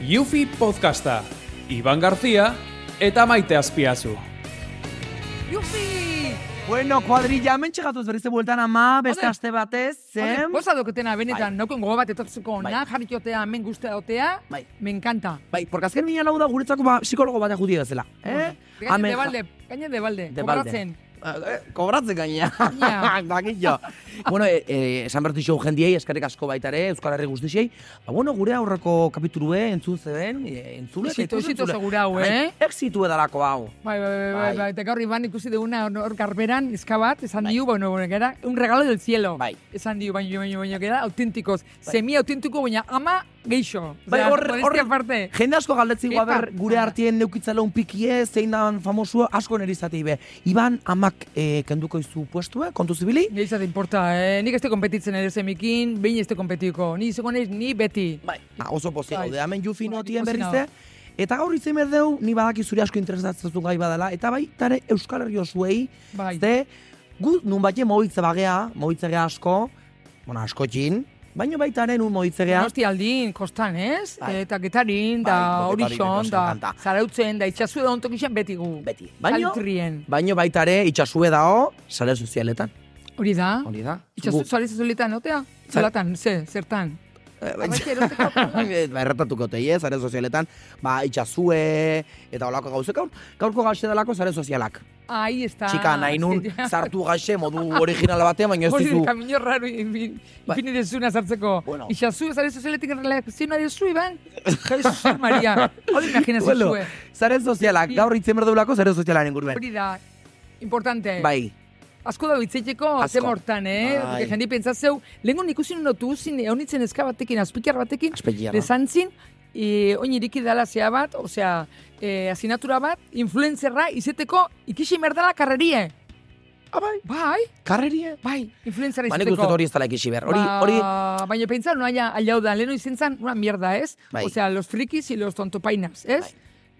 Yufi podcasta. Iban Garzia eta Maite Azpiazu. Jufi! Bueno, kuadrilla, hemen txegatuz berriz bueltan ama, beste Ole. aste batez, zen? Posa doketena, benetan, Bai. naukon gogo bat etortzeko Bai. na, jarrikotea, hemen guztia dotea, Bai. me encanta. Bai, porque azken mina lau da guretzako ba, psikologo bat judia bezala. Eh? Gaine de balde, gaine de balde, De balde. Kobratzen. Eh, gaina. Ja. Jo. bueno, eh, eh, esan bertu xo jendiei, eskerrik asko baita ere, Euskal Herri guztiei. Ba, bueno, gure aurreko kapitulue entzun zeben, eh, entzule. Exito, exito segura hau, eh? Exitu edalako hau. Bai, bai, bai, bai, Bai. bai, eta gaur iban ikusi duguna hor- garberan, izka bat, esan diu, bueno, bueno, gara, un regalo del cielo. Bai. Esan diu, baino, baino, baino, gara, auténticos, semi autentiko, baina ama geixo. Bai, hor- aparte. Jende asko galdetzi Epa. ber gure artien neukitzala un pikie, zein da famosua, asko neri izatei be. Iban amak eh, kenduko izu puestue, kontu zibili? Geiza te importa, eh? Nik ez te kompetitzen ere semikin, behin ez te kompetiko. Ni izango naiz, ni beti. Bai. Ba, oso pozik Bai. gaude, hemen jufi Bai, notien pozik berrize. Eta gaur itzen berdeu, ni badaki zuri asko interesatzen gai badala, eta bai, tare Euskal Herri osuei, Bai. ze, gu nun batxe mohitze bagea, mohitze gea asko, bueno, asko txin, baino baita ere nun mohitze gea, Donosti aldin, kostan, ez? Bai. Eta getarin, Bai, da Getarin, horixon, da zarautzen, da itxasu da ontokixen beti gu. beti. Baino, baino baita ere itxasue dao, sare sozialetan. Hori da? Hori da. Itxasu Gu- zaliz zulitan, otea? Zalatan, ze, zertan? Ba, erratatuko teie, zare sozialetan, ba, itxasue, eta olako gauzek, gaur, gaurko gaxe delako zare sozialak. Ahí está. Txika, nahi nun, Ja. sartu gaxe, modu original batean, baina ez Hori, dizu. kamino raro, infin- infini dezuna sartzeko. Bueno. Itxasu, zare sozialetik relazioa dezu, Iban? Jesus Maria. Hori imaginazio Bueno, zue. zare sozialak, gaur itzen berdulako zare sozialaren inguruen. Hori da, importante. Bai, Asko da bitzeiteko Asko. zen hortan, eh? Bai. Jendi pentsatzeu, lehenko ikusi notu uzin, eunitzen eska batekin, azpikar batekin, lezantzin, e, oin iriki dala zea bat, osea, e, asinatura bat, influenzerra izeteko ikisi merdala karrerie. Ah, bai, karrerie. bai, influenzerra Ba, nik izeteko. uste hori ez dela ikisi behar. Hori, Ba, hori, Baina pentsa, no haya aliau da, leheno izen zan, una mierda, ez? Bai. Osea, los frikis y los tontopainas, ez? Bai.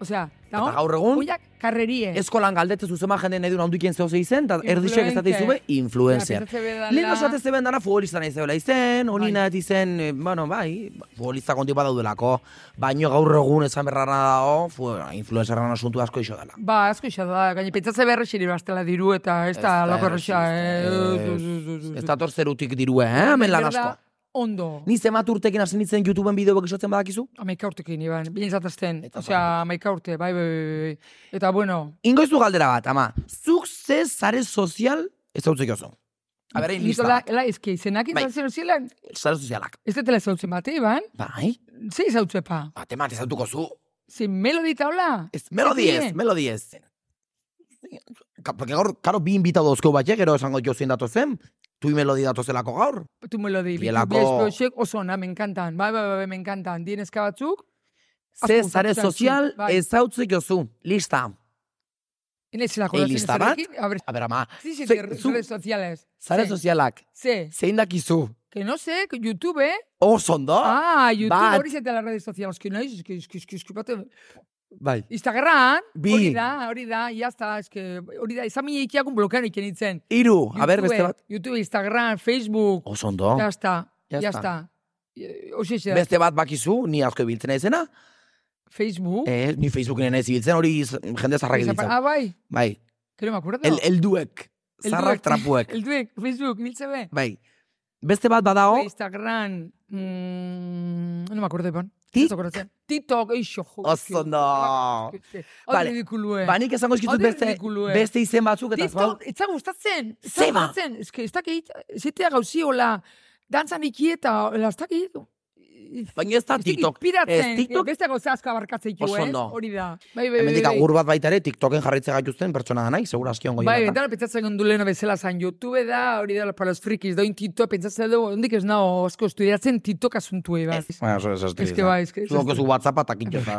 Osea, eta da gaur egun, Oiak karrerie. eskolan galdetze zuzema jende nahi duen handukien zehose izen, eta erdixek ez Influencer. zube influencer. Bedala- Lehen osate zeben dana futbolista nahi zebela izen, honi Bai. nahi izen, eh, bueno, bai, futbolista konti badaudelako, baino gaur egun esan berrana dago, fu, influencerran asuntu asko iso dela. Ba, asko isa da, gaine pentsatze berre xiri bastela diru eta ez da lako erresa, eh? Ez- Ez dator zerutik dirue, eh, hemen lan asko. Ondo. Ni zemat urtekin hasi nintzen YouTubeen bideoak isotzen badakizu? Amaika urtekin, Iban, bien zatazten. Eta Osea, amaika urte, bai, bai, bai, bai. Eta bueno, Ingoizu galdera bat, ama, zuk ze zare sozial ez hau oso. A ber, lista Nikola, bat. ela ezki, izenak Bai. izan ziren, Zare sozialak. ez dutela zautzen bate, Iban? Bai, Ze izautzepa? bate bat ezautuko zu. Ze melodi taula? Ez, melodi ez, melodi ez. Porque gaur, karo, bi invitado dozko bat, gero esango jo zein datozen. Tui melodi datozelako gaur. Tu melodi, bitu Bielako- oso ona, me encantan. Bai, bai, bai, me encantan. Dienezka batzuk, Ze zare sozial bai. ez hautzek jozu. Lista. Inezela Ei, lista bat? A ver, A ber, ama, Ze- zu- redes sociales. zare sozialak, Sí, zein dakizu. que no sé, que YouTube, eh? Oso ondo. Ah, YouTube, hori zete las redes sociales, que naiz, es que, es que, es que, es que, bate- Bai. Instagram, Bi. hori da, hori da, ya está, es que, hori da, izan mila ikiakun blokean iken itzen. Iru, a ber, YouTube, beste bat. YouTube, Instagram, Facebook, Oso ondo. ya está, Ya ya está. está. Eh, Hoxe xe, Beste bat bakizu, ni asko ibiltzen naizena. Facebook. Eh, ni Facebooken ez ibiltzen, hori jende zarrak ibiltzen. Ah, bai, Bai. me acuerdo. El, elduek. Elduek. Zarrak trapuek. El duek, Facebook, miltze be. Bai. Beste bat badao, Instagram, mm, no me acuerdo, Iban. Tik-. TikTok, eixo, jo. Oso ondo. Hau Vale. ba nik esango eskizut Hori beste, beste izen batzuk, eta TikTok, etza gustatzen. Zeba. Ez que, ez dakit, zitea gauziola, dantzan ikieta, hola, ez dakit. Baina ez da TikTok. Ez, TikTok, beste gauza asko abarkatzen ez? ondo. Hori da. Bai, bai, bai. bai. agur bat baita ere, TikToken jarritze gaituzten pertsona da nahi, segura aski ongo Bai, bentana pentsatzen gondu leheno bezala zan YouTube da, hori da, para los frikis, doin TikTok, pentsatzen dugu, ondik ez nao, asko estudiatzen TikTok asuntu bai. Ez, baina, oso ez Ez que bai, ez que... Zuko zu WhatsAppa eta kitxo, eta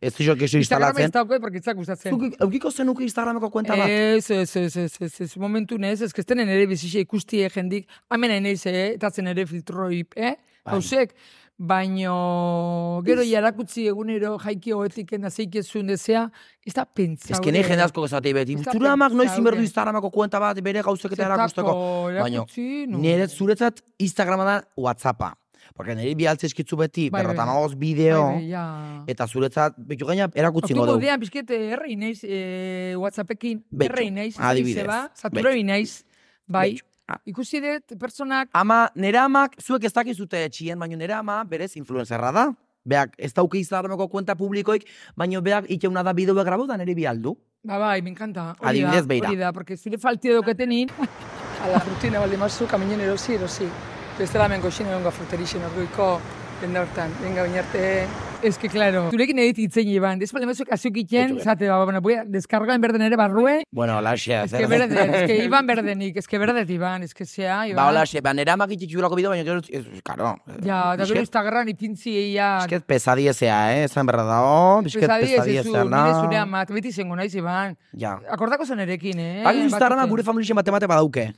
ez kexo Instagram ez instalatzen. dago, porque etzak gustatzen. Zuk eukiko zenuke Instagrameko kuenta bat? Ez, ez, ez, ez, ez, ez, momentu nez, ez, kestenen ere bizixe ikustie jendik, amena neiz, eh, etatzen ere filtroip, eh, Bai. hausek, baino, gero jarakutzi egunero jaiki hoetiken azeikezun dezea, ez da pentsa. Ez que nahi jende asko esatei beti. Zure amak noiz pentsaure. inberdu Instagramako kuenta bat bere gauzek eta erakusteko. Baina, erakutzi. Nire zuretzat Instagrama da Whatsappa. Porque niri bialtze eskitzu beti, Bai, bai. berrota magoz bideo, Bai, bai, ja. eta zuretzat, betu gaina erakutzingo Oktuko dugu. dean, pixket, errei naiz, eh, Whatsappekin, Betxo, errei naiz, adibidez, zeba, satura naiz, bai, Betxo. Ikusi dut, personak, Ama, nere amak, zuek ez dakizute etxien, baina nere ama, berez, influenzerra da. Beak, ez dauke Instagrameko kuenta publikoik, baina beak iteuna da bideoa grabau da nere bialdu. ba, bai, me encanta, Adibidez, beira. hori da, porque zure faltio dauketenin, A la rutina baldi mazu, kaminen erosi, erosi. Bestela hemen goxin egongo fruterixen orduiko, denda hortan, venga oinarte. Es que, claro, zurekin edit itzen iban, después de mezu kasuk iten, Betxo, zate, ba, bueno, voy a descargar en berden ere barrue, Bueno, laxe, es que berde, es que iban berdenik, es que berdet iban, es que sea, Ba, iban. laxe, ba, nere amak itxitxulako bideo, baina gero, ez, karo. Ja, da gero Instagram ipintzi eia, Bizket pesadiezea, eh? Zan berra dago, bizket pesadi ez pesadiezea zu, na. nire zure amat, beti zengo naiz iban. Ja. Akordako zen erekin, eh? Bak Instagrama gure familixen bate bate badauke.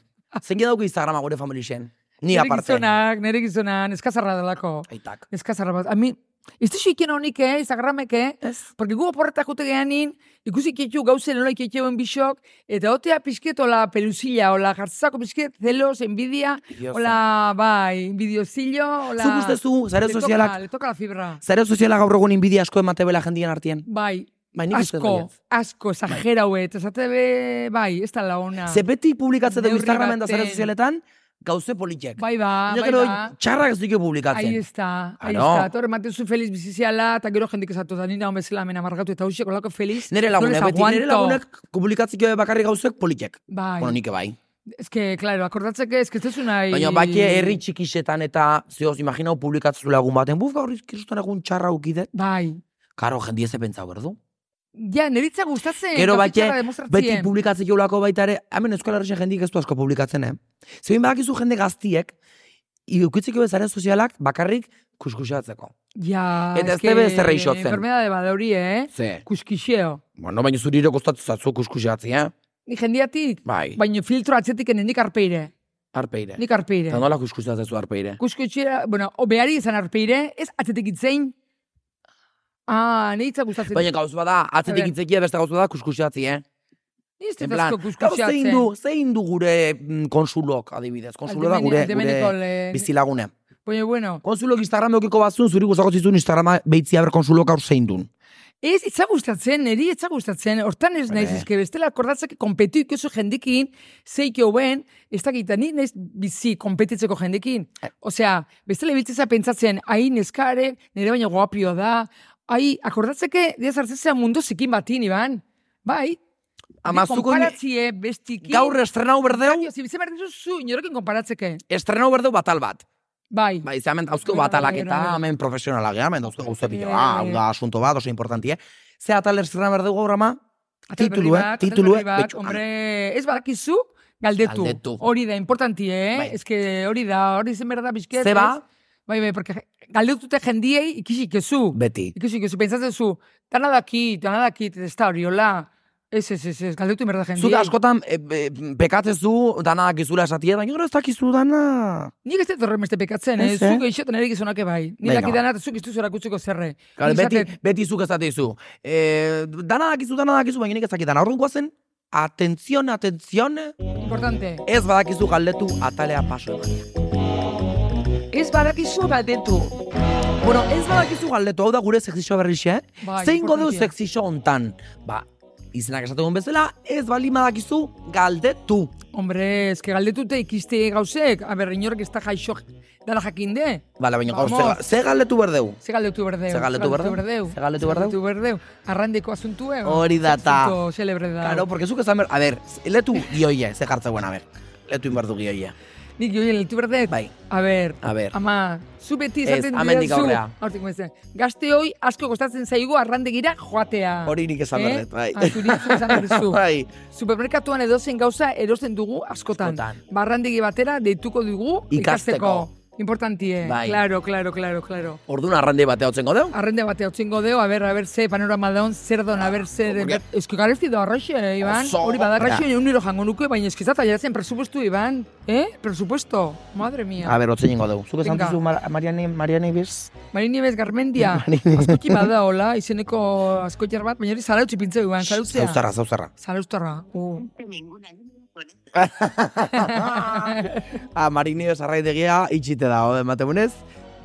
Zein dauke Instagrama gure familixen? Ni Nere aparte. gizonak, nere gizonan, eskazarra delako. Aitak. Eskazarra bat. A mi, ez da iken honik, eh, Instagramek, eh? Ez. Porque gu oporretak jute geanin, ikusi kitu gauze nola iketxeuen bisok, eta otea pixket ola pelusilla, ola jartzako pixket celos, envidia, ola, bai, envidiozillo, ola... Zuk ustezu, zare Le toca- sozialak, Le toca la fibra. zare sozialak gaur egun inbidia asko emate bela jendien artien. Bai, Bai, uste asko, asko, exagera huet, esate be, bai, ez da la ona. Ze beti publikatzen dugu Instagramen da zare sozialetan, gauze politek. Bai ba, Baina bai gero ba. txarrak ez duke publikatzen. Ahí está, ahí Claro. está. Torre ematen zu feliz biziziala, eta gero jendik esatu da, nina bezala hemen amargatu eta hausiek olako feliz. Nere no lagunek, beti nere lagunek publikatziko bakarrik gauzek politek. Bai. Bueno, nik bai. Ez que, claro, akordatzeke, ez que ez nahi... Baina baki herri txikisetan eta zehoz, imaginau publikatzen lagun baten, buf, gaur izkizustan egun txarra ukidet. Bai. Karo, jendi ez pentsau, berdu? Ja, neritza gustatzen. Gero bate, beti publikatzen joulako baita ere, hemen Euskal Herrixen jendik ez du asko publikatzen, eh? Zein badakizu jende gaztiek, iukitzeko bezaren sozialak bakarrik kuskusatzeko. Ja, Eta ez es que debe zer eixotzen. Enfermedade bada hori, eh? Ze? Kuskixeo. Bueno, baina zuriro kostatzen zatzu eh? Ni jendiatik, Bai, baina filtro atzetik nik arpeire. arpeire. Nik arpeire. Eta nola kuskusatzezu arpeire? Kuskutxera, bueno, o behari izan arpeire, ez atzetik itzein. Ah, neitza gustatzen. Baina gauz bada, atzetik itzekia beste gauz bada kuskusatzi, eh? Ni ez plan, kuskusatzen. zein du, zein du gure mm, konsulok, adibidez. Konsulo da gure, gure le- bizilagune. Baina, bueno, Konsulok Instagram eukiko batzun, zuri guztako zizun Instagrama behitzia ber konsulok gaur zein dun. ez, itza gustatzen, niri itza gustatzen, hortan ez naiz, ezke bestela akordatzek kompetu ikozu jendikin, zeik hoben, ez dakita, ni naiz bizi kompetitzeko jendikin. Eh. Osea, bestela ibiltzeza pentsatzen, hain neskare, nire baina guapio da, ai, akordatzeke, diaz hartzezea mundu zikin batin, iban. Bai, Ama Ni zuko konparatzie bestikin. gaur estrenau berdeu, Bai, Zi, bizi behar dituzu, inorokin konparatzeke. estrenau berdeu batal bat. Bai. Ba, izan hemen dauzko Bai, bai, batalak bai, eta bai. hemen profesionalak, eh, hemen dauzko gauze. Bai, Ah, bai, hau da asunto bat, oso importanti, eh? Ze atal estrenau berdeu gaur ama? Titulu, eh? bat, Titulu, eh? bat, hombre, ez badakizu, galdetu. Galdetu. Hori da, importanti, eh? Bai. Ez que hori da, hori zen berda bizket. Ze ba? ez? Bai, bai, porque galdetute jendiei ikisik ezu. Beti. Ikisik ezu, pentsatzen zu, dana dakit, dana dakit, ez da hori, hola. Ez, ez, ez, ez, galdetu berda jendiei. Zuk askotan e, e, pekatzezu dana dakizula esatia, baina gero ez dakizu dana. Nik ez dut horren beste pekatzen, eh? Ez, eh? Zuk eixoten ere gizonake bai. Ni Venga, dakit ba. dana, zuk iztu zora kutzeko zerre. Nik beti, beti zuk esatezu. E, dana dakizu, dana dakizu, baina nik ez dakit dana. Orduan guazen, atenzion, atenzion, Importante. ez badakizu galdetu atalea paso eman. Ez badakizu galdetu. Bueno, ez badakizu galdetu, hau da gure sexixo berrixe, Bai, Zein godeu sexixo hontan? Ba, izenak esatu bezala, ez bali badakizu galdetu. Hombre, ez que galdetute ikiste gauzek. A ber, inorek ez da jaixo dara jakinde. Bala, baina gaur, ze, galdetu berdeu? Ze galdetu berdeu. Ze galdetu berdeu? Ze galdetu berdeu? Ze berdeu. Arrandeko asuntue. Hori da ta. Asunto celebre da. Claro, porque zuk esan ber, a ber, letu gioia, ze jartzeuen, a ber. Letu inberdu gioia. Nik joien letu berdek. Bai, A ber, a ber. ama, zu beti Ez, esaten amendik didazu- aurrea. Gazte hoi asko kostatzen zaigu arrandegira joatea. Hori nik esan Eh? berdet, bai. Ah, zuri esan berdezu. bai. Supermerkatuan edozen gauza erosten dugu askotan. Askotan. Barrandegi batera deituko dugu Ikasteko. ikasteko. Importantie. Bai. Claro, claro, claro, claro. Orduan arrande batea hotzen godeu? Arrende bate hau deu, a ber, a ber, ze panorama daun, zer don, a ber, zer... Porque- Ez que garezti da arraxe, eh, Iban. Oso, Hori bada bera. arraxe, uniro jango nuke, baina eskizat aiatzen presupuestu, Iban. Eh? Presupuesto. Madre mía. A ber, hotzen ingo deu. Zuk esan Venga. dizu Mar Mariane, Mariane Ibez? Marini bez Garmendia. Askoki bada, hola, izeneko askoitxar bat, baina hori zarautzi pintzeu, Iban, zarautzea. Zauzarra, zauzarra. Zaraustarra. Uh. Ah, Marini Ibez arraidegia itxite da, ode, matemunez.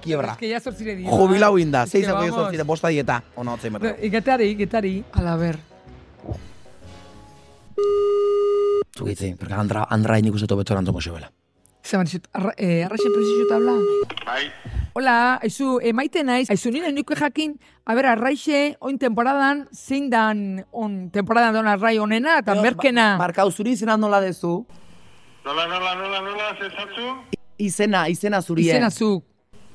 kiebra. Es que ya zortzire dira. Jubilau inda, zeizako vamos. zortzire, bosta dieta. Ona, otzen berda. Igetari, igetari. Ala, ber. Zugitzi, porque Andra, Andra nik uste tobeto erantzongo zebela. Zeman, dizut, arra, eh, arraxen prezizio tabla. Bai, Hola, aizu, emaite naiz, aizu nire nuke jakin, a ber, arraixe, oin temporadan, zein dan, on, temporadan don arrai onena, eta merkena. Markau, zuri izena nola dezu? nola, nola, nola, nola, zezatzu? Izena, izena zurie. Izena zuk.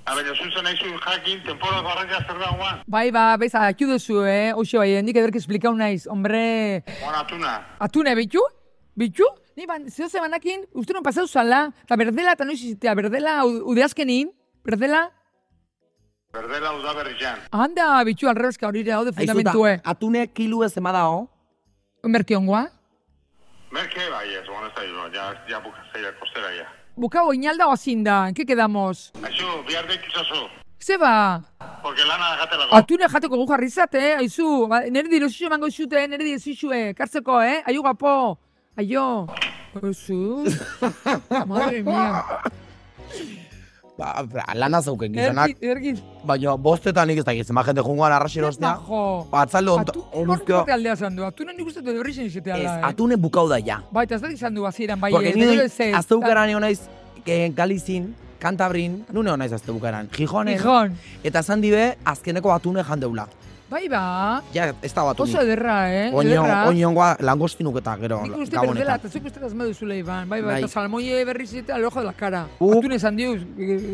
A baina, zuzen nahi zu jakin, temporada barranca zer da guan. Bai, ba, bez, akiu duzu, eh? Oixo, bai, hendik ederk esplikau naiz, hombre... Guan atuna. Atune, bitu? Bitu? Ni ban, zeo zemanakin, uste non pasau zala, eta berdela, eta noiz izitea, berdela, u- udeazkenin, berdela, Berdela udaberrian. handa, bitu, alrebezka hori daude fundamentue. atune kilu ez ema dao. Merkiongoa. Merke, bai, ez, guan ez da, ja, ja bukazeia kostera, ja. Buka oinalda oazin da, ¿en qué quedamos? Aixo, bihar dekizazu, Zeba, porque lana jatelako. atune jateko gu jarri zate, aizu, ba, nire dirosixo emango zute, nire dirosixue, kartzeko, eh? Aio gapo, aio. Aizu, madre mia. Ba, lana zauken gizonak. Ergit, Baina, bostetan nik ez da gizen, gente jungoan arraxen ostea. bajo. Batzalde ont, Atu, oluzkio. horrek aldea zan du, atune nik uste dut horri zen izatea Ez, da, eh? atune bukau da ja. Bai, eta ez da izan du bazieran, bai, Porque ez, ni gero ez ez. azteukaran egon naiz, eh, Galizin, Kantabrin, nune hon naiz azteukaran. Gijonen. Gijon, Eta zan dibe, azkeneko atune jandeula. Bai ba, Ja, ez da batu oso ederra, eh? Oino, oinongoa langostinuk eta gero Nik uste berdela, gabonetan. eta zuk uste das meduzula iban, bai, bai, Bai. eta salmoie berriz eta al ojo de la cara. Uk- Atune esan diu,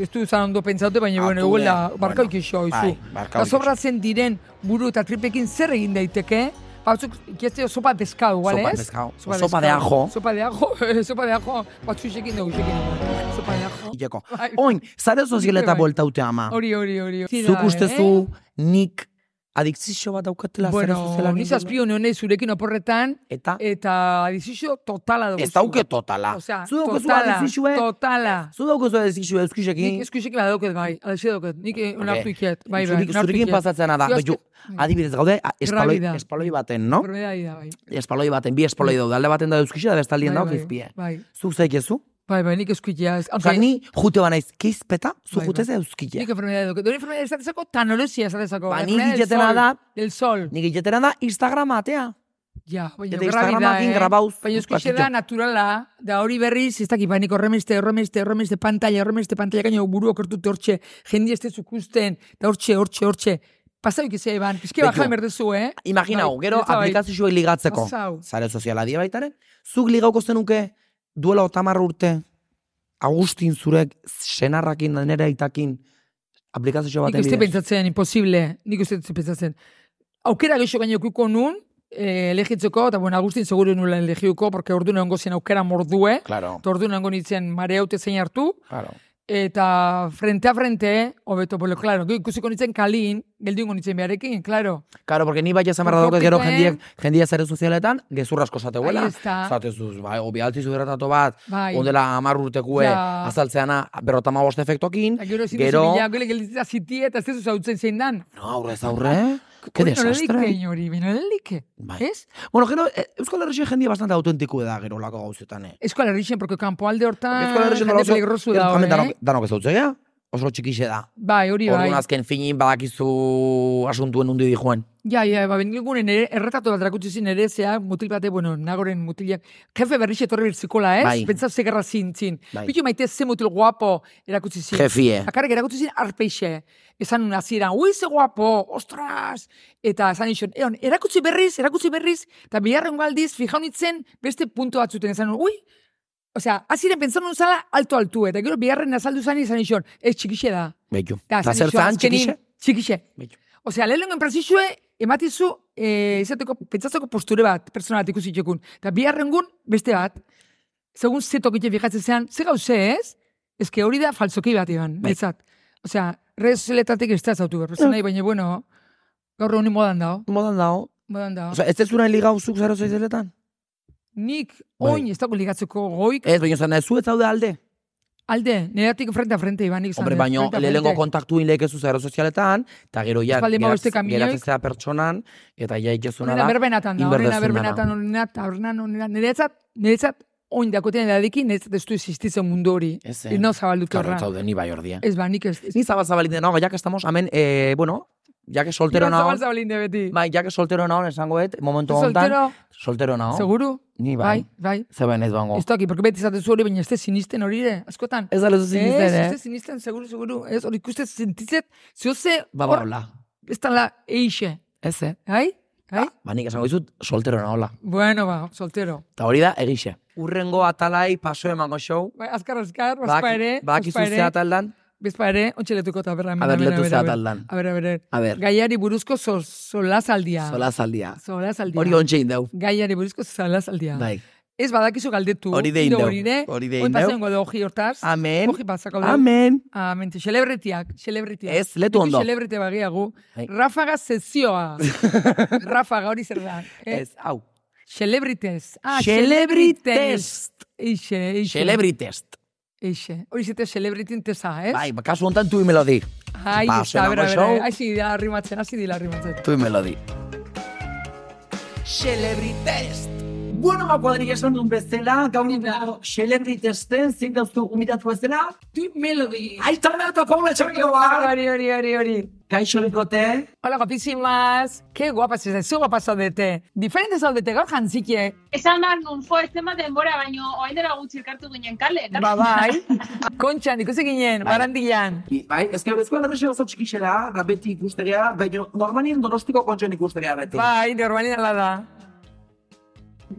ez du zan ondo pentsaute, baina, bueno, Atune, eguela, bueno, barkauk iso, bai, izu. Eta sobratzen diren buru eta tripekin zer egin daiteke, batzuk ikiazteo sopa de pescado, igual, Sopa de ez? pescado. Sopa de ajo. Sopa de ajo, sopa de ajo, batzu isekin dugu isekin dugu. Sopa de ajo. Ileko. Bai. Oin, zare sozialeta Bai. bueltaute ama. Hori, hori, hori. Zuk ustezu nik adikzio bat daukatela Bueno, sozialak. ni zazpio neonez zurekin oporretan, Eta eta adizizio totala dugu. ez dauke totala. Osea, Zu daukezu totala, adizizue, totala. zu daukezu adizizue Nik euskisekin. eskuisekin badauket bai, alaxe dauket, nik okay. onartu iket, bai, bai, zurekin pasatzena da. Eske- adibidez gaude, espaloi, espaloi baten, no? Enfermedadi da, bai. Espaloi baten, bi espaloi daude. Alde baten da euskise, da bestaldien Bai, dago bai, izpie. Bai, Zuk zaikezu? Bai, bai, nik eskuitea. ez- Osa, aunque ni jute banaiz keizpeta, zu Bai, jute bai. ze euskile. Nik enfermedadi dauket. Dori enfermedadi esatezako, tanolosia esatezako. Ba, ni Enfermedad del gitetena sol, da- Del sol. Nik egitera da Instagrama atea. Ja, baina Eta grabida, Instagramakin eh? grabauz, Baina bakitxo. da naturala, da hori berriz, ez dakit, bainiko horremeste, horremeste, horremeste pantalla, horremeste pantalla, gaino buru okertute hortxe, jendi ez dezuk usten, da hortxe, hortxe, hortxe. Pasau ikizia iban, pizke Betu. baja berdezu, eh? Imaginau, Bai, gero bai. aplikazioak ligatzeko. Zare soziala die baitaren. Zuk ligauko zenuke duela otamar urte Agustin zurek senarrakin nere aitakin aplikazio Nik baten uste bidez. pentsatzen, imposible, nik uste pentsatzen. Aukera geixo gaino kuko nun, eh, elegitzeko, eta bueno, Agustin seguru nula elegiuko, porque ordu nengo zen aukera mordue, Claro, eta ordu nengo nintzen mare haute zein hartu, claro. Eta frente a frente, hobeto, pero claro, gero ikusiko nintzen kalin, geldu ingo nintzen beharekin, claro. Claro, porque ni bai esan behar dauke gero jendiek, jendia zare sozialetan, gezur asko zateuela. Está. Zatezuz, bai, obi altzi zuberatato bat, Bai. ondela amar urtekue, Ja. azaltzeana berrotama bost efektokin, Eta gero ezin gero... duzu bila, gero gelditzea ziti eta ez que desastre. like, hori, bino like. Bai. Ez? Bueno, gero, eh, Euskal Herrixen jendia bastante autentiku da gero lako gauzetan, eh. Eskola herrixen, porque kanpo alde hortan, Euskal Herrixen jende peligrosu da, eh? danok, ez dautzea, oso txikixe da. Bai, hori bai. Orduan azken finin badakizu asuntuen undi di joan. Ja, ja, ba, benigunen ere, erretatu bat erakutsi zin ere, zea, mutil bate, bueno, nagoren mutilak, jefe berrixe etorri bertzikola, ez? Bai. Pentsa zegarra zintzin. Bai. Bitu maite ze mutil guapo erakutsi zin. Jefie. Bakarrik erakutsi zin arpeixe. Esan un hasieran, ui, ze guapo, ostras! Eta esan nixon, eon, erakutsi berriz, erakutsi berriz, eta biharren aldiz, fijaunitzen, beste punto batzuten, esan ui, Osea, hasieran pentsan nun zala alto-altu, eta gero biharren azaldu zan izan nixon, ez txikixe da. Beitu. Da, zan, azkenin, txikixe? Txikixe. Beitu. Osea, lehenengo enpresizue, ematizu, e, izateko, pentsatzeko posture bat, persona bat ikusi txekun. Eta biharrengun, beste bat, segun ze tokite fijatzen zean, ze gauze ez, ezke hori da falsoki bat iban, Bai. betzat. Osea, redes sozialetatik ez da zautu behar, nahi, baina, bueno, gaur honi modan dao, Modan dao. modan dao. Osa, ez ez zura ligau zuk zara zoizeletan? Nik, Bai. oin, ez dago ligatzeko goik, Ez, baina zan, ez zu ez zaude alde. alde, neratik frente a frente, iban, nik Hombre, baino, lehenengo kontaktu inlekezu zara sozialetan, eta gero ja, geratzea pertsonan, eta ja ikezuna da, berbenatan da, horrena berbenatan, horrena, horrena, horrena, niretzat, niretzat oin dakotean edadekin, ez ez du existitzen mundu hori. Ez, Ez no zabaldutu Claro, horra. zaude, ni bai ordia. Ez ba, nik ez. Ni zabal zabalinde nago, ya que estamos, hemen, eh, bueno, ya que soltero Nik nago, zabal zabalinde beti. bai, ya que soltero nago, esango et, momentu honetan, Soltero, soltero nago. seguru? Ni Bai, bai. bai. Zeben ez bango. Ez toki, porque beti zatezu hori, baina ez te sinisten hori ere, askotan. Ez da lezu zinisten, Ez, eh? ez te sinisten, seguru, seguru. Ez, hori ikuste sentizet, zehose, Baba hola. ez tala eixe. Ez, eh? Bai? Bai? Ba, nik esango dizut, soltero nagola. Bueno, ba, soltero. Eta hori da, egixe. Urrengo atalai paso emango show. Bai, azkar, azkar, baspa ere, Bak baspa izu ere, ataldan. Baspa ere, ontxeletuko eta berra. A ber, letu ze ataldan. A ber, a ber, A ber, Gaiari buruzko sol, solazaldia. solazaldia. Solazaldia. Hori ontxe indau. Gaiari buruzko solazaldia. Bai. Ez badakizu galdetu. Hori de indau. Hori de. Hori de indau. hoji hortaz. Amen. Hoji pasako de. Amen. Amen. Celebritiak, celebritiak. Ez, letu ondo. Celebrity bagiagu. Bai. Rafaga sezioa. Rafaga hori zer da. Eh? Ez, hau. Celebrities. Ah, Celebrities. Eixe, eixe. Celebritest. Eixe. Hori zete celebrity tesa, ez? Bai, ba, kasu honetan tui melodi. Ai, ba, ez da, bera, zenako bera. show. Hasi dira arrimatzen, hasi dira arrimatzen. Tui melodi. Celebritest. Bueno, ba, kuadrik esan duen bezala, gaur dago celebritesten, zein dauztu umitatu bezala, tu melody. Aita nato, Paula Txarrikoa. Hori, hori, hori, hori. Kaixo likote, Hola, guapísimas. Qué guapas ez, zu guapas zaudete. Diferente zaudete, gaur jantzike. Esan behar nun, jo, ez zenbat denbora, baino, oain dela gutxi elkartu ginen kale. Ba, bai. Kontxan, ikusi ginen, barandilan. I- bai, ez que bezkoa derrexo oso txikixera, da beti ikustegia, baina normalien donostiko kontxoen ikustegia beti. Bai, normalin ala da.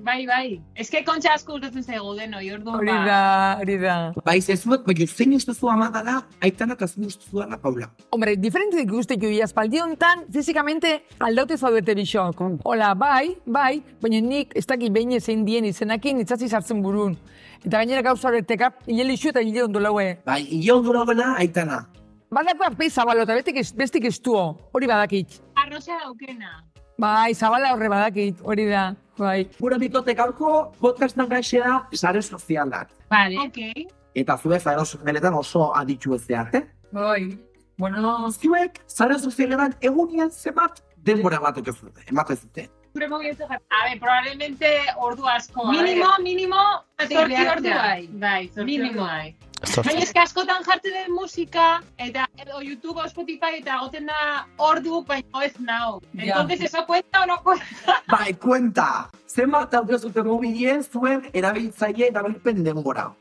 Bai, bai. Ez que kontxa asko gustatzen zaigu denoi, orduan Hori da, hori da. Bai, zezuek, baina zein ustezu ama dela, aitana eta zein ustezu dela Paula. Hombre, diferente ikuste jo, aspaldi honetan, fizikamente aldaute zaudete bisok. Hola, bai, bai, baina nik ez dakit behin zein dien izenakin itzatzi sartzen burun. Eta gainera gauza horretekap, hile lixu eta hile ondo laue. Bai, hile ondura bena, aitana. Badako arpei zabalo eta bestik estuo, hori badakit. Arrosa daukena. Bai, zabala horre badakit, hori da, bai. Gura bikote gaurko podcastan gaixea sare sozialak. Vale. Ok. Eta zuek zare sozialetan oso aditu ez zearte. Bai. Bueno, zuek zare sozialetan egunien zenbat denbora bat ez dute, ematen zute. Gure. A ver, probablemente ordu asko. Minimo, minimo, zortzi ordu bai. Bai, zortzi ordu bai. Baina eske askotan jartzen den musika, eta edo YouTube o Spotify, eta goten da ordu, baina ez nao. Ja. Entonces, eso cuenta o no cuenta? Bai, kuenta! Zenbat daude zute mobilien zuen erabiltzaile erabilpen denbora.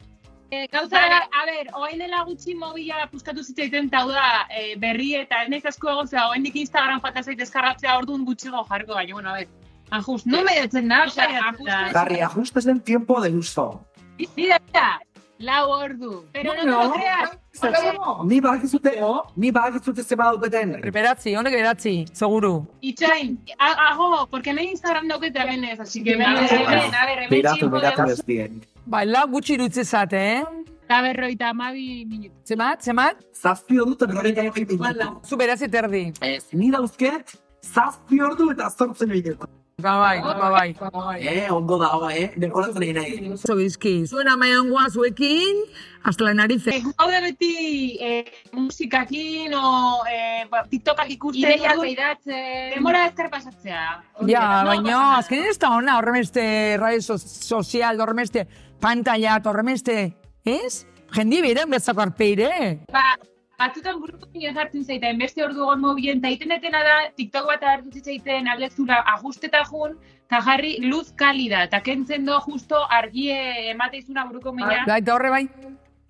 Eh, gauza da, a ber, oain dela gutxi mobila puskatu zitzaiten, eta hau da, eh, berri eta ez naiz asko egon zera, oaindik Instagram falta zait deskargatzea orduan gutxiago jarriko, baina, bueno, a ver, ajuste. No me datzen da, osea, ajuste. Garri, ajustes en tiempo de uso. Mira, mira, lau ordu. Pero no, No. no, creas. Ni badakizute, ni badakizute zenbat dauketen. Beratzi, honek beratzi, seguru. Itxain, a- hago, porque me Instagram daukete hemen ez, así que... Beiratu dugu. ez dien. Bai, lau gutxi irutzezat, eh? Eta berroita amabi minutu. Zemat, zemat? Zazpi ordu eta berrogeita hogei minutu. Zu beratzi terdi. Ez, ni dauzket, zazpi ordu eta zortzen minutu. Ba bai, ba bai, ba bai. Eh, ondo dago, eh? Dekoratzen egin nahi. Oso bizki. Zuen amaiongoa zuekin, hasta la narize. Eh, Gaude beti eh, musikakin o eh, ba, TikTokak ikusten. Ideiak orduan, behidatzen. Denbora ezker pasatzea. Ja, baina, azkenean ez da ona, horremeste radio so sozial, horremeste pantalla, horremeste, ez? Jendi beren betzako arpeire. Ba, batzutan buruko nio hartzen zaiten, beste ordu egon mobilen, eta iten etena da, TikTok bat hartu zitzaiten aldezura ajusteta jun, eta jarri luz kalida, eta kentzen do justo argie emateizuna buruko meina. Bai, eta horre bai.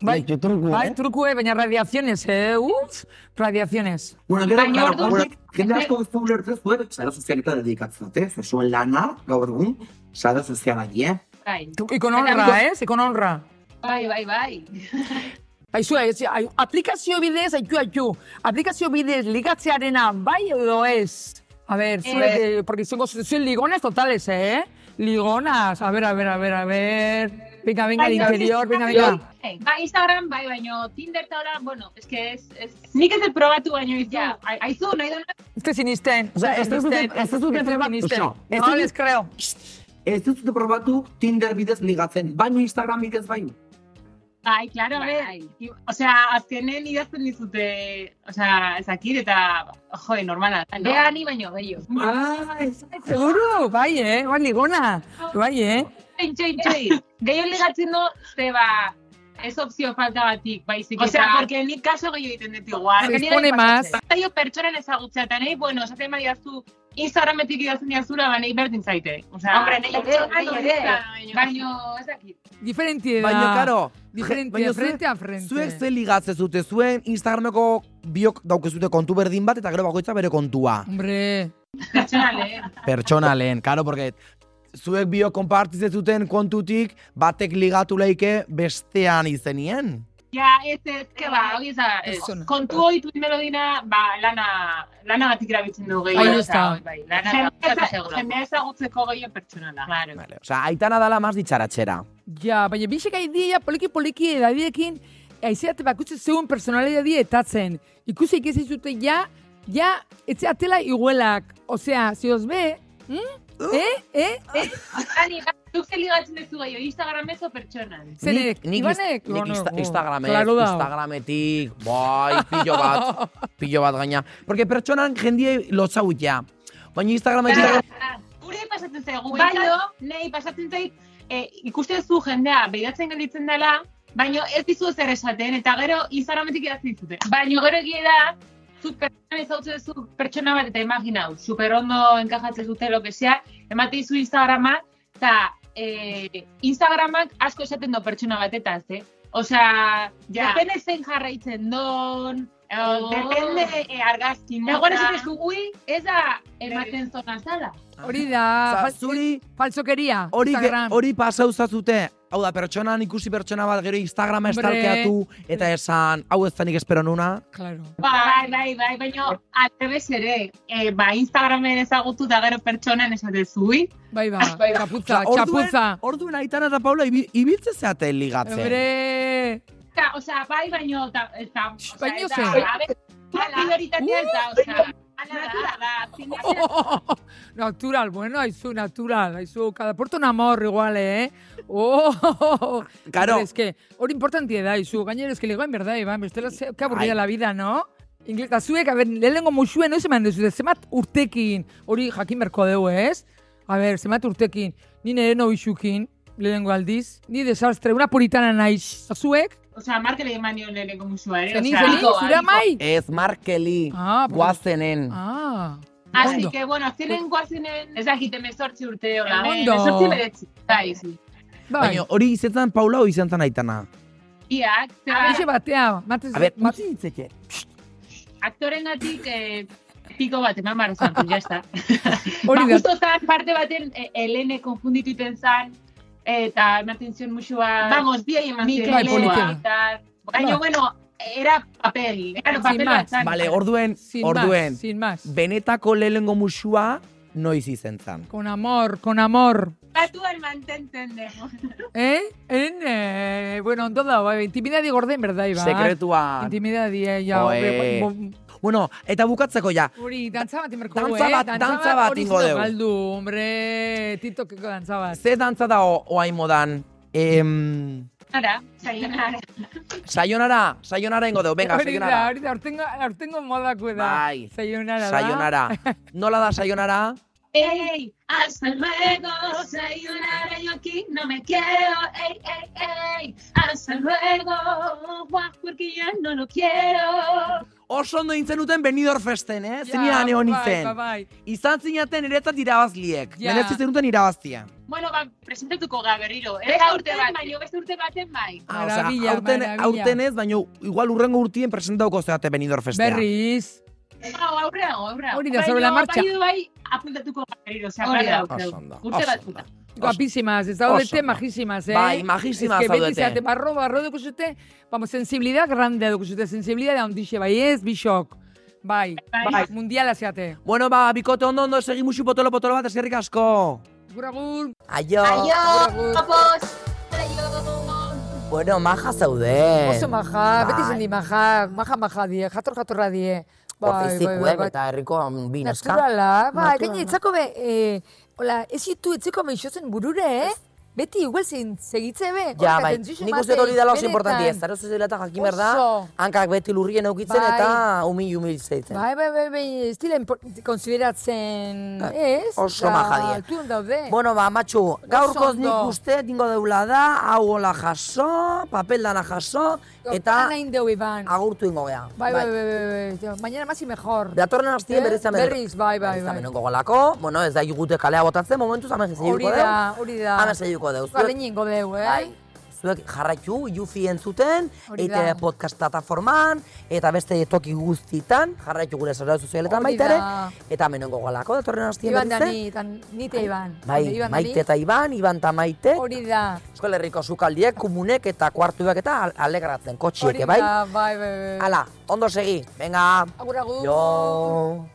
Bai, Bai, truku, bai, eh? trukue, baina radiaziones, eh? Uf, radiaziones. Bueno, gero, Baina orduan- bueno, jende asko ez du ulertzen zuen, sare sozialita dedikatzen dute, ze zuen lana, gaur egun, sare soziala die. Bai, Ikon honra, ez? Ikon honra. bai, bai, bai. Aizu, ez, ai- aplikazio bidez, aitu, aitu. Aplikazio bidez ligatzearena bai edo ez? A ver, zuek, eh, porque son, son ligonas totales, ¿eh? Ligonas. A ver, a ver, a ver, a ver. Venga, venga, al Bai, interior, venga, venga. Bai, ba, Instagram bai, baino Tinder eta hola, bueno, es que es, es... Nik ez dut probatu baino izu. Ja. Ai- Aizu, nahi duen Ez te sinisten. O sea, ez dut ez dut les creo. Ez dut probatu Tinder bidez ligatzen, baino Instagram bidez bai. Bai, claro, a ver. Bai. Osea, azkenen idazten dizute, osea, ezakit eta, jode, normala. no? Bea ni baino gehiago. Ah, ez. Seguro, bai, eh? Bai, ligona. Bai, eh? Txoin, txoin. Gehiago ligatzen du, ze ba, ez opzio falta batik, baizik O sea, eta- porque nik kaso gehiago egiten dut igual. Les pone más. Zaio pertsonan ezagutzea, eta nahi, bueno, esaten badiazu, Instagrametik idazten diazura, ba nahi berdin zaite. O sea, Hombre, nahi ere, nahi ere. Baino, ez dakit. Diferentie da. Baina, karo, Diferentie, baina zuek- frente a frente. Zuek ze ligatze zute, zuen Instagrameko biok daukezute kontu berdin bat, eta gero bakoitza bere kontua. Hombre. Pertsonale, Pertsonalen, karo, porque zuek biok konpartize zuten kontutik, batek ligatu leike bestean izenien. Ja, ez ez, ke ba, hori ez da, ez. Kontu hori tuit melodina, ba, lana, lana batik erabiltzen du gehiago. Bai, lana jendea ezagutzeko gehiago pertsonala. Claro. Vale, Osea, aitana dala maz ditxaratxera. Ja, baina bisek idea poliki-poliki edadiekin, aizeate bakutze zeuen personalidadi etatzen. Ikusi ikezi zute ja, ja, etxe atela iguelak. Osea, zioz be, hm? Eh? Eh? Ani, zuk ze ligatzen duzu gehiago, Instagramez o pertsonan? Zenek, nik, Ibanek? nik insta, oh, Instagramez, claro da. Instagrametik, bai, pillo bat, pillo bat gaina. Porque pertsonan jendie lotzau ja. Baina Instagrametik... Gure pasatzen zaigu, baino, nei pasatzen zait, e, ikusten zu jendea, behidatzen gelditzen dela, baino ez dizu zer esaten, eta gero Instagrametik idatzen dizute. Baino gero egia da, zu pertsona ezautzen zu pertsona bat, eta imaginau, super ondo enkajatzen zute lo que sea, emate dizu Instagrama, eta e, Instagramak asko esaten do pertsona batetaz, eh? Osea, Ja. depende zein jarraitzen don, Oh. depende e, argazki mota. Nagoen ez duzu, ui, ez da ematen zona zala. Hori da, fal- zuri falsokeria, hori hori pasau zazute, hau da, pertsonan ikusi pertsona bat gero Instagrama estalkeatu eta esan, hau ez zanik espero nuna. Claro. Bai, bai, bai, baina atrebez ere, e, ba, Instagramen ezagutu da gero pertsonan esatezu, ui? Bai, ba, Bai, ba. txaputza, Osea, orduen- txaputza. Orduen Aitana eta Paula ibi- ibiltze zeate ligatzen. Hombre, Eta, osea, bai, baino, eta, eta, osea, Baino eta, ze? prioritatea ez da, osea, zinezia, natural, bueno, aizu, natural, aizu, cada porto un amor igual, eh? Oh, Claro. Es que, hori importantia da, aizu, gainera, es que ligoen, verdad, Iban, bestela, ze- aburrida Ai. la vida, no? Inglés, eta zuek, a ber, lehenengo musuen, noiz eman duzute, zemat urtekin, hori jakin berko dugu, ez? A ber, zemat urtekin, ni nire no isukin, lehenengo aldiz, ni desastre, una puritana naiz, zuek, osea, markele eman nion lehenengo musua, ere, zeni, osea, zeni, zure amai? Ez Markeli, Ah, guazenen. Ah, Así que, bueno, ziren guazinen, ez dakit, emezortzi urte, hola, Ondo. emezortzi beretzi, bai, zi. Bai, Baina hori izetan Paula o izetan Aitana? Iak, zera, Eixe batea, matez, A ber, mat- utzi ditzeke. aktoren gatik, eh, piko bat eman barra zantu, jazta. hori ba, da, justo zan, parte baten, e, Elene konfundituten zan, eta ematen zion musua... Vamos, bi eman eta... Baina, bueno, era papel, era Sin papel más. bat zan. Vale, orduen, sin orduen, más, sin más. benetako lehenengo musua noiz izen zan. Con amor, con amor. Batuan mantenten dugu. Eh? En, eh, bueno, ondo da, bai, intimidadi gorden, verdad, Iba? Sekretua. Intimidadi, eh, ja, Oe. hombre, bo- Bueno, eta bukatzeko ja. hori, dantza bat inberko Dantza bat- dantza bat ingo dugu. galdu, hombre, tiktokeko dantza bat. Ze dantza da o- oain modan? Em, Ara, sayonara. sayonara, sayonara ingo dugu, venga, Hori da, sayonara. hori da, aurtengo, aurtengo modako da. Bai. Sayonara da. Sayonara. Nola da sayonara? Ey, hasta luego, sayonara, yo aquí no me quiero. Ey, ey, ey, hasta luego, guau, porque ya no lo quiero. Oso ondo intzen duten Benidorm festen, eh? Ja, Zenian egon bai, izen. bai, bai. Izan zinaten eretzat irabazliek. Ja. Merezi zenuten irabaztia. Bueno, ba, presentatuko ga berriro. Ez urte bat, baino beste urte baten bai. Ah, osea, aurten, maravilla. aurten ez, baina igual urrengo urtien presentauko zeate Benidorm festea. Berriz. Hau, aurreago, aurreago. Hori da, sobre la marcha. Baino, bai, apuntatuko berriro, osea, Hori da. Urte bat. Guapísimas, ez ondo. majísimas, eh? Bai, majísimas Es que beti zaudete. zeate barro, barro dugu zute, vamos, sensibilidad grande dugu zute, sensibilidad handixe, bai ez, bisok. Bai, Bai. mundiala zeate. Bueno, ba, bikote ondo ondo segi musu potolo potolo bat eskerrik asko. Agur, agur. Aio. Agur, agur. Bueno, maja zaude. Oso maja, beti Bai. zendi maja, maja maja die, jator jatorra die. Bai, bai, bai, bai. eta herriko bineska. Naturala, bai, gaine, etzako be, eh, hola, ez ditu etzeko be isotzen burure, eh? Beti igual zein segitze be. Ja, bai, nik uste hori dela oso importantia ez, zara zuzela eta jakin behar da, Oso. hankak beti lurrien eukitzen Bai. eta humil humil zeitzen. Bai, bai, bai, bai, ez dira konsideratzen, ez? Oso Da, maja die. Altuan daude. Bueno, ba, matxu, gaurkoz nik uste, dingo deula da, hau hola jaso, papel dana jaso, eta agurtu ingo gea. Bai, bai, bai, bai, bai, mañana más y mejor. Datorren hastien Eh? berriz hemen. Berriz, bai, bai, Berriz bai. hemen gogolako, bueno, ez da igute kalea botatzen, momentuz hemen zeiuko Hori da, hori da. Hemen zeiuko deu. Lehenengo deu, eh? Bai, zuek jarraitu, jufi entzuten, Hori EITB da. podcast plataforman, eta beste toki guztitan, jarraitu gure zara sozialetan Hori baita ere, da. eta hemen gogolako, datorren hastien Iban da berriz. ni, tan, nite Iban. Bai, Iban da maite eta Iban, Iban eta maite, Hori da. Euskal Herriko sukaldiek, komunek eta kuartuak eta al- alegratzen, Hori kotxieke, bai? da, bai, bai, bai. Hala, ondo segi, venga. Agur, agur. Jo.